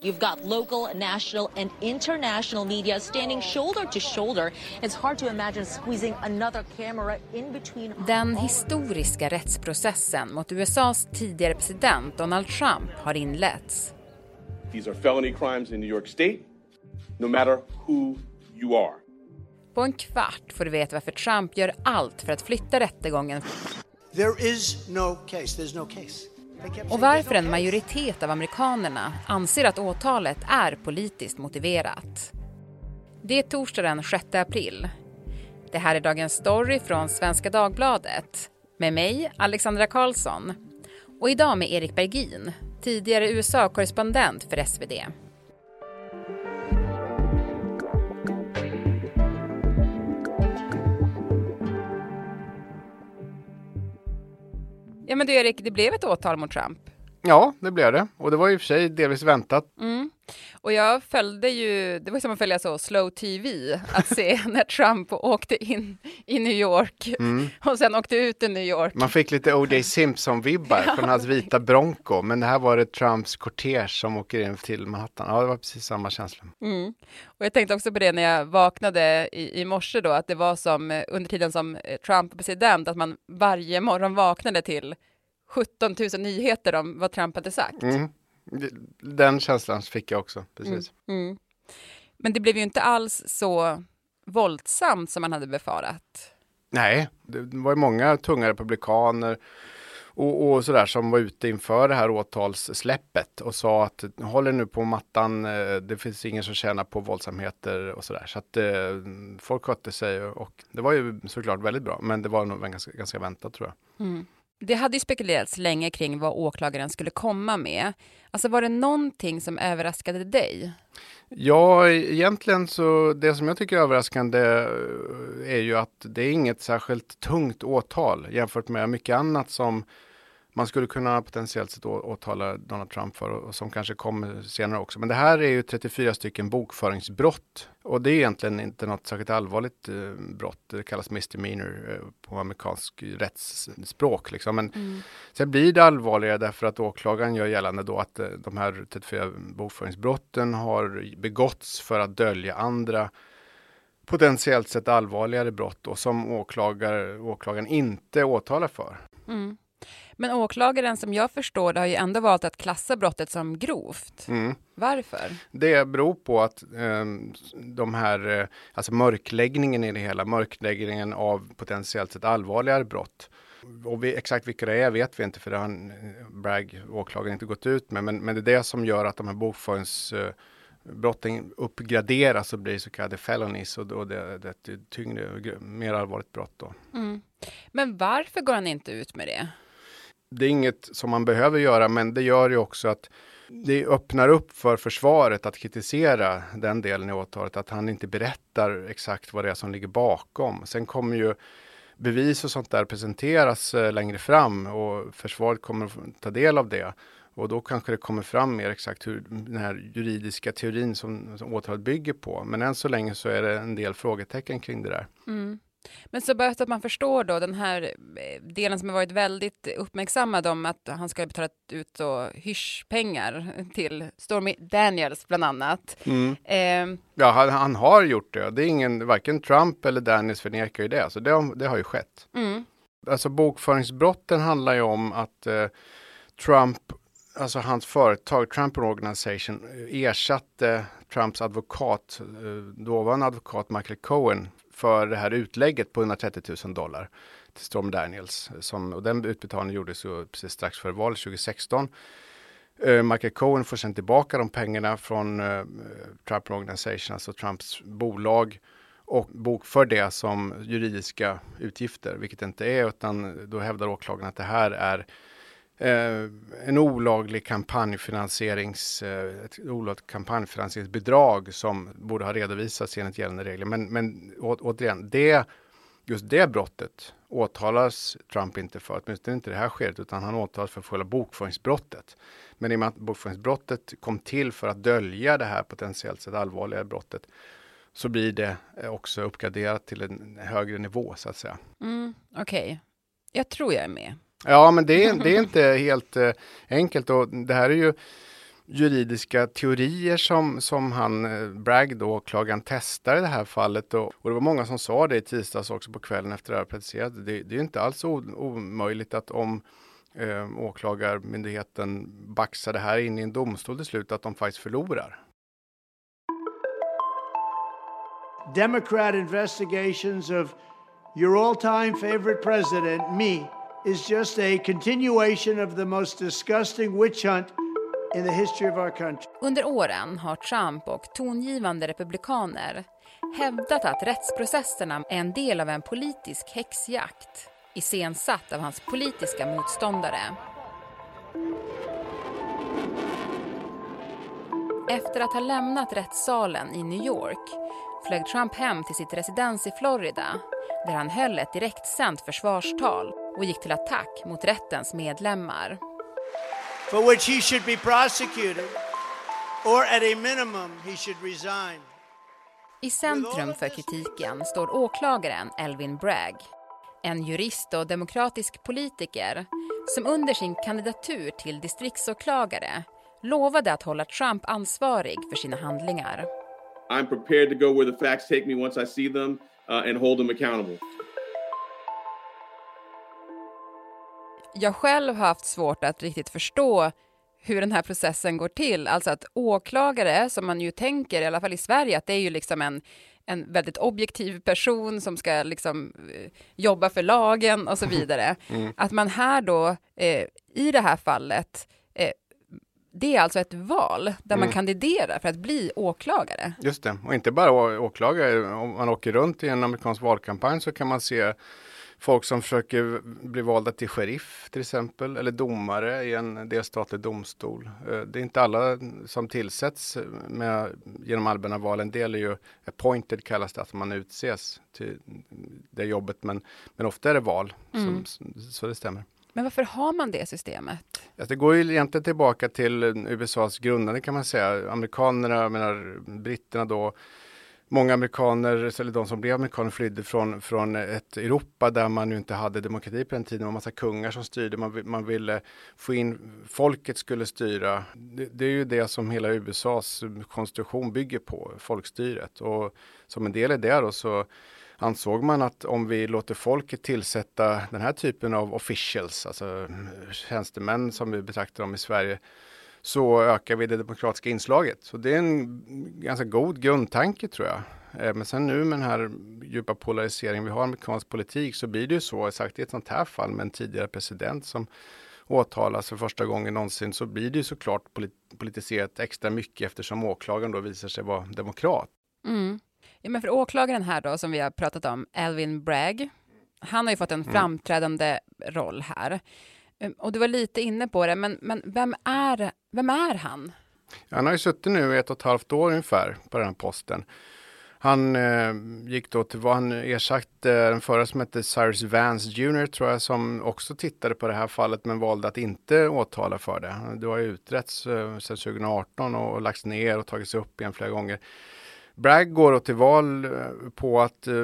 You've got local, national, and international media standing shoulder to shoulder. It's hard to imagine squeezing another camera in between. Den historiska rättsprocessen mot USAs tidigare president Donald Trump har inletts. These are felony crimes in New York State, no matter who you are. På en kvart får du veta varför Trump gör allt för att flytta rättegången There is no case. There's no case. Och varför en majoritet av amerikanerna anser att åtalet är politiskt motiverat. Det är torsdag den 6 april. Det här är Dagens Story från Svenska Dagbladet med mig, Alexandra Karlsson. Och idag med Erik Bergin, tidigare USA-korrespondent för SvD. Ja men du Erik, det blev ett åtal mot Trump. Ja, det blev det. Och det var i och för sig delvis väntat. Och jag följde ju, det var som att följa så slow tv, att se när Trump åkte in i New York och sen åkte ut ur New York. Man fick lite O.J. Simpson-vibbar från hans vita Bronco. Men det här var det Trumps kortege som åker in till Manhattan. Ja, det var precis samma känsla. Mm. Och jag tänkte också på det när jag vaknade i, i morse då, att det var som eh, under tiden som eh, Trump var president, att man varje morgon vaknade till 17 000 nyheter om vad Trump hade sagt. Mm. Den känslan fick jag också, precis. Mm. Men det blev ju inte alls så våldsamt som man hade befarat. Nej, det var ju många tunga republikaner och, och sådär som var ute inför det här åtalssläppet och sa att håller nu på mattan, eh, det finns ingen som tjänar på våldsamheter och sådär. Så att eh, folk skötte sig och det var ju såklart väldigt bra, men det var nog ganska, ganska väntat tror jag. Det hade ju spekulerats länge kring vad åklagaren skulle komma med. Alltså var det någonting som överraskade dig? Ja, egentligen så det som jag tycker är överraskande eh, är ju att det är inget särskilt tungt åtal jämfört med mycket annat som man skulle kunna potentiellt sett å- åtala Donald Trump för och och som kanske kommer senare också. Men det här är ju 34 stycken bokföringsbrott och det är egentligen inte något särskilt allvarligt eh, brott. Det kallas misdemeanor eh, på amerikansk rättsspråk. Liksom. Men Sen blir det allvarligare därför att åklagaren gör gällande då att eh, de här 34 bokföringsbrotten har begåtts för att dölja andra potentiellt sett allvarligare brott och som åklagare, åklagaren inte åtalar för. Men åklagaren som jag förstår det har ju ändå valt att klassa brottet som grovt. Mm. Varför? Det beror på att eh, de här, eh, alltså mörkläggningen i det hela, mörkläggningen av potentiellt sett allvarligare brott. Och vi, exakt vilka det är vet vi inte för det har eh, Bragg, åklagaren, inte gått ut med. Men, men det är det som gör att de här bokföringsbrotten eh, brotten uppgraderas och blir så kallade felonies och, då det, det är ett tyngre, gr- mer allvarligt brott då. Men varför går han inte ut med det? Det är inget som man behöver göra, men det gör ju också att det öppnar upp för försvaret att kritisera den delen i åtalet, att han inte berättar exakt vad det är som ligger bakom. Sen kommer ju bevis och sånt där presenteras eh, längre fram och försvaret kommer att ta del av det. Och då kanske det kommer fram mer exakt hur den här juridiska teorin som, som åtalet bygger på. Men än så länge så är det en del frågetecken kring det där. Mm. Men så så att man förstår då den här eh, delen som har varit väldigt uppmärksammad om att han ska ha betalat ut så hyschpengar till Stormy Daniels bland annat. Eh, Ja, han, han har gjort det. Det är ingen, varken Trump eller Daniels förnekar ju det. Så det, har- det har ju skett. Alltså bokföringsbrotten handlar ju om att eh, Trump, alltså hans företag, Trump Organization, eh, ersatte Trumps advokat, eh, dåvarande advokat Michael Cohen, för det här utlägget på 130 000 dollar till Storm Daniels. Eh, som, och den utbetalningen gjordes ju precis strax före valet 2016. Uh, Michael Cohen får sen tillbaka de pengarna från uh, Trump Organization, alltså Trumps bolag och bokför det som juridiska utgifter, vilket det inte är, utan då hävdar åklagaren att det här är Eh, en olaglig kampanjfinansierings, eh, ett olagligt kampanjfinansieringsbidrag som borde ha redovisats enligt gällande regler. Men, men å, återigen, det, just det brottet åtalas Trump inte för, åtminstone inte det här skedet, utan han åtalas för själva bokföringsbrottet. Men i och med att bokföringsbrottet kom till för att dölja det här potentiellt sett allvarliga brottet så blir det eh, också uppgraderat till en högre nivå så att säga. Mm, okej, jag tror jag är med. Ja, men det är, det är inte helt eh, enkelt och det här är ju juridiska teorier som, som han, eh, Bragg då, åklagaren, testar i det här fallet. Och, och, det var många som sa det i tisdags också på kvällen efter det här preciserat. Det, det är inte alls omöjligt att om eh, åklagarmyndigheten baxar det här in i en domstol till slut, att de faktiskt förlorar. Democrat investigations of your all-time favorite president, me, is just a continuation of the most disgusting witch hunt in the history of our country. Under åren har Trump och tongivande republikaner hävdat att rättsprocesserna är en del av en politisk häxjakt iscensatt av hans politiska motståndare. Efter att ha lämnat rättssalen i New York flög Trump hem till sitt residens i Florida där han höll ett direktsänt försvarstal och gick till attack mot rättens medlemmar. For which he should be prosecuted or at a minimum he should resign. I centrum för kritiken står åklagaren Elvin Bragg en jurist och demokratisk politiker som under sin kandidatur till distriktsåklagare lovade att hålla Trump ansvarig för sina handlingar. I'm prepared to go where the facts take me once I see them uh, and hold them accountable. Jag själv har haft svårt att riktigt förstå hur den här processen går till. Alltså att åklagare, som man ju tänker, i alla fall i Sverige, att det är ju liksom en, en väldigt objektiv person som ska liksom eh, jobba för lagen och så vidare. Mm. Att man här då, eh, i det här fallet, eh, det är alltså ett val där mm. man kandiderar för att bli åklagare. Just det, och inte bara åklagare. Om man åker runt i en amerikansk valkampanj så kan man se folk som försöker bli valda till sheriff till exempel, eller domare i en delstatlig domstol. Eh, det är inte alla som tillsätts med, genom allmänna val. En del är ju appointed kallas det, att man utses till det jobbet. Men, men ofta är det val, mm. som, så det stämmer. Men varför har man det systemet? Alltså det går ju egentligen tillbaka till USAs grundande kan man säga. Amerikanerna, jag menar britterna då, många amerikaner, eller de som blev amerikaner, flydde från, från ett Europa där man ju inte hade demokrati på den tiden. Det var massa kungar som styrde. Man, man ville få in, folket skulle styra. Det, det, är ju det som hela USAs konstruktion bygger på, folkstyret. Och som en del i det då så ansåg man att om vi låter folket tillsätta den här typen av officials, alltså eh, tjänstemän som vi betraktar dem i Sverige, så ökar vi det demokratiska inslaget. Så det är en ganska god grundtanke tror jag. Eh, men sen nu med den här djupa polariseringen vi har i amerikansk politik så blir det ju så, exakt i ett sånt här fall med en tidigare president som åtalas för första gången någonsin så blir det ju såklart politiserat extra mycket eftersom åklagaren då visar sig vara demokrat. Mm. Ja, men för åklagaren här då som vi har pratat om, Alvin Bragg, han har ju fått en mm. framträdande roll här. Ehm, och du var lite inne på det, men, men vem, är, vem är han? Han har ju suttit nu ett och ett halvt år ungefär på den här posten. Han eh, gick då till vad han ersatte eh, den förra som hette Cyrus Vance Jr tror jag som också tittade på det här fallet men valde att inte åtala för det. Det har ju utretts eh, sedan 2018 och, och lagts ner och tagits upp igen flera gånger. Bragg går då till val eh, på att, eh,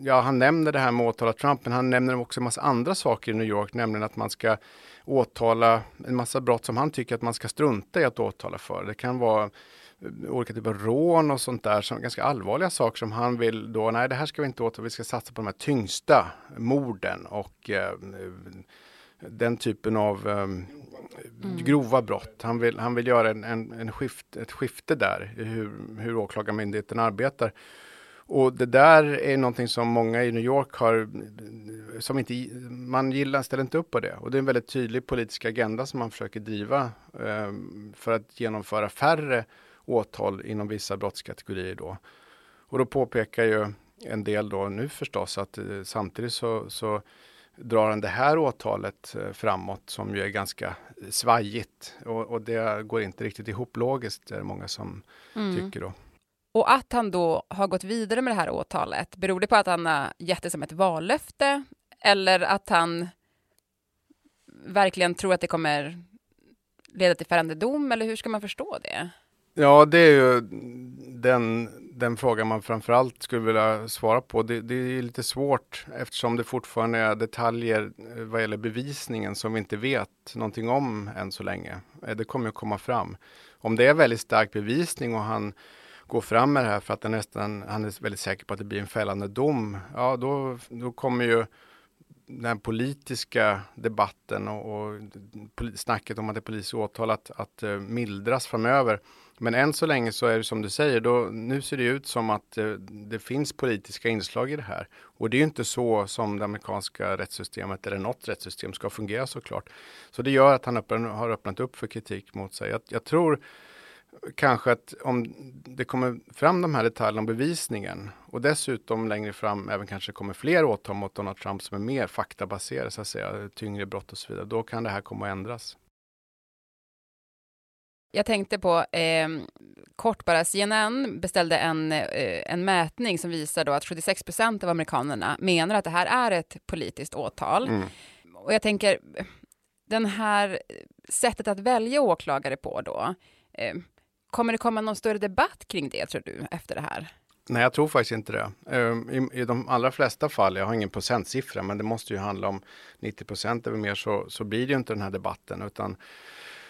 ja han nämner det här med att åtala Trump, men han nämner också en massa andra saker i New York, nämligen att man ska åtala en massa brott som han tycker att man ska strunta i att åtala för. Det kan vara eh, olika typer av rån och sånt där, som ganska allvarliga saker som han vill då, nej det här ska vi inte åtala, vi ska satsa på de här tyngsta morden och eh, den typen av um, mm. grova brott. Han vill, han vill göra en, en, en skift, ett skifte där i hur, hur åklagarmyndigheten arbetar. Och det där är någonting som många i New York har, som inte, man gillar, ställer inte upp på det. Och det är en väldigt tydlig politisk agenda som man försöker driva eh, för att genomföra färre åtal inom vissa brottskategorier då. Och då påpekar ju en del då nu förstås att eh, samtidigt så, så drar han det här åtalet eh, framåt som ju är ganska svajigt och, och det går inte riktigt ihop logiskt, är det många som mm. tycker då. Och att han då har gått vidare med det här åtalet, beror det på att han har gett det som ett vallöfte eller att han verkligen tror att det kommer leda till fällande dom, eller hur ska man förstå det? Ja, det är ju den, den frågan man framförallt skulle vilja svara på. Det, det, är lite svårt eftersom det fortfarande är detaljer eh, vad gäller bevisningen som vi inte vet någonting om än så länge. Eh, det kommer att komma fram. om det är väldigt stark bevisning och han går fram med det här för att han nästan, han är väldigt säker på att det blir en fällande dom, ja då, då kommer ju den politiska debatten och, och snacket om att det är politiskt åtal att, att eh, mildras framöver. Men än så länge så är det som du säger, då, nu ser det ut som att det, det finns politiska inslag i det här. Och det är ju inte så som det amerikanska rättssystemet eller något rättssystem ska fungera såklart. Så det gör att han öppnar har öppnat upp för kritik mot sig. Jag, jag tror kanske att om det kommer fram de här detaljerna om bevisningen och dessutom längre fram även kanske kommer fler åtal mot Donald Trump som är mer faktabaserade, så att säga, tyngre brott och så vidare, då kan det här komma att ändras. Jag tänkte på, eh, kort bara, CNN beställde en, eh, en mätning som visar då att 76 procent av amerikanerna menar att det här är ett politiskt åtal. Mm. Och jag tänker, den här sättet att välja åklagare på då, eh, Kommer det komma någon större debatt kring det, tror du, efter det här? Nej, jag tror faktiskt inte det. Ehm, I, I, de allra flesta fall, jag har ingen procentsiffra, men det måste ju handla om 90 procent eller mer, så, så blir det ju inte den här debatten, utan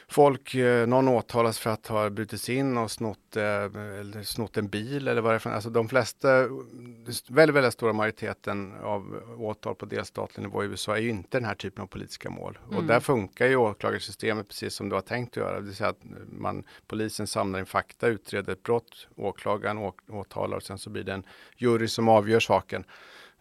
folk, eh, någon åtalas för att ha brutit sig in och snott, eh, snott en bil eller vad det är för Alltså de flesta, väldigt, väldigt stora majoriteten av åtal på delstatlig nivå i USA är ju inte den här typen av politiska mål. Mm. Och där funkar ju åklagarsystemet precis som du har tänkt att göra. Det vill säga att man, polisen samlar in fakta, utreder ett brott, åklagaren åtalar och sen så blir det en jury som avgör saken.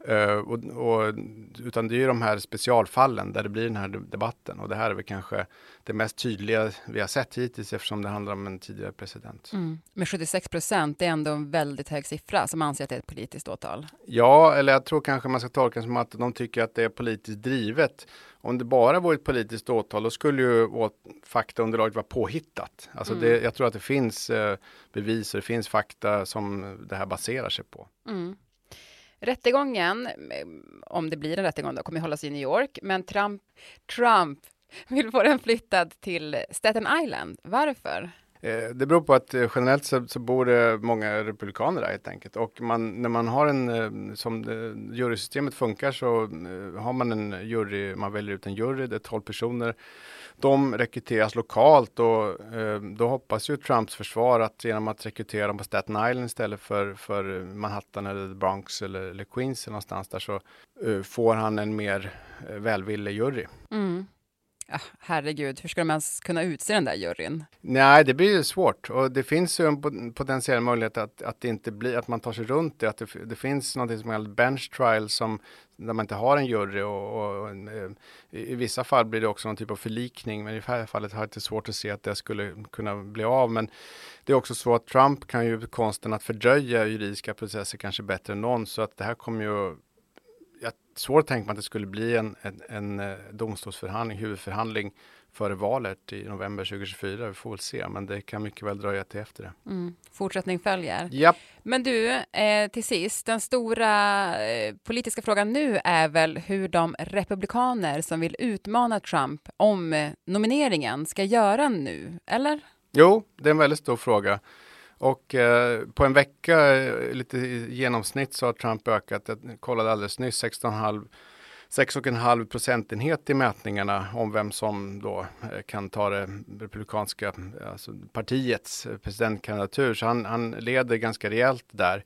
Uh, och, och, utan det är ju de här specialfallen där det blir den här debatten och det här är väl kanske det mest tydliga vi har sett hittills eftersom det handlar om en tidigare president. Mm. Men 76 procent, det är ändå en väldigt hög siffra som anser att det är ett politiskt åtal. Ja, eller jag tror kanske man ska tolka det som att de tycker att det är politiskt drivet. Om det bara vore ett politiskt åtal, då skulle ju faktaunderlaget vara påhittat. Alltså mm. det, jag tror att det finns eh, bevis och det finns fakta som det här baserar sig på. Mm. Rättegången, eh, om det blir en rättegång, då, kommer hållas i New York, men Trump, Trump vill få den flyttad till Staten Island. Varför? Eh, det beror på att eh, generellt så, så bor det många republikaner där helt enkelt. Och man, när man har en, som jurysystemet funkar så har man en jury, man väljer ut en jury, det är 12 personer de rekryteras lokalt och eh, då hoppas ju Trumps försvar att genom att rekrytera dem på Staten Island istället för, för Manhattan eller Bronx eller, eller Queens eller någonstans där så eh, får han en mer eh, välvillig jury. Mm. Herregud, hur ska de ens kunna utse den där juryn? Nej, det blir ju svårt och det finns ju en potentiell möjlighet att, att det inte blir, att man tar sig runt det, att det, det finns något som kallas bench trial som där man inte har en jury och, och, och eh, i, i, vissa fall blir det också någon typ av förlikning, men i det här fallet har jag lite svårt att se att det skulle kunna bli av. Men det är också så att Trump kan ju konsten att fördröja juridiska processer kanske bättre än någon, så att det här kommer ju svårt att tänka mig att det skulle bli en, en, en eh, domstolsförhandling, huvudförhandling före valet i november 2024. Vi får väl se, men det kan mycket väl dröja till efter det. Mm. Fortsättning följer. Japp. Men du, eh, till sist, den stora eh, politiska frågan nu är väl hur de republikaner som vill utmana Trump om eh, nomineringen ska göra nu, eller? Jo, det är en väldigt stor fråga. Och eh, på en vecka, eh, lite i genomsnitt, så har Trump ökat, jag kollade alldeles nyss, 16,5 6,5 procentenhet i mätningarna om vem som då eh, kan ta det republikanska alltså partiets eh, presidentkandidatur. Så han, han leder ganska rejält där.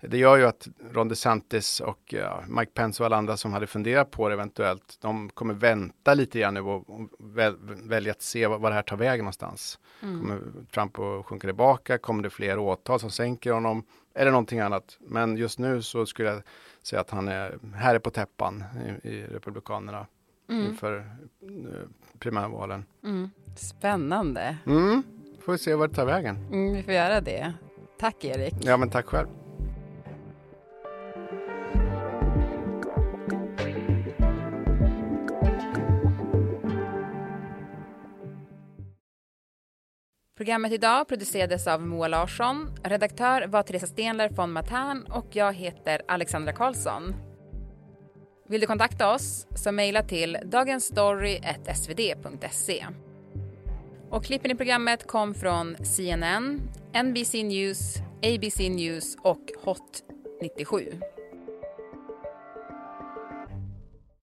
Det gör ju att Ron DeSantis och ja, Mike Pence och alla andra som hade funderat på det eventuellt, de kommer vänta lite grann nu och, väl, välja att se vad, vad det här tar vägen någonstans. Mm. Kommer Trump att sjunka tillbaka? Kommer det fler åtal som sänker honom? Eller någonting annat. Men just nu så skulle jag säga att han är här är på täppan i, i Republikanerna mm. inför uh, primärvalen. Mm. Spännande. Mm. Får vi se vad det tar vägen. Mm, vi får göra det. Tack Erik. Ja, men tack själv. Programmet idag producerades av Moa Larsson. Redaktör var Teresa Stenler von Matern och jag heter Alexandra Karlsson. Vill du kontakta oss så mejla till dagensstory.svd.se. Och klippen i programmet kom från CNN, NBC News, ABC News och Hot 97.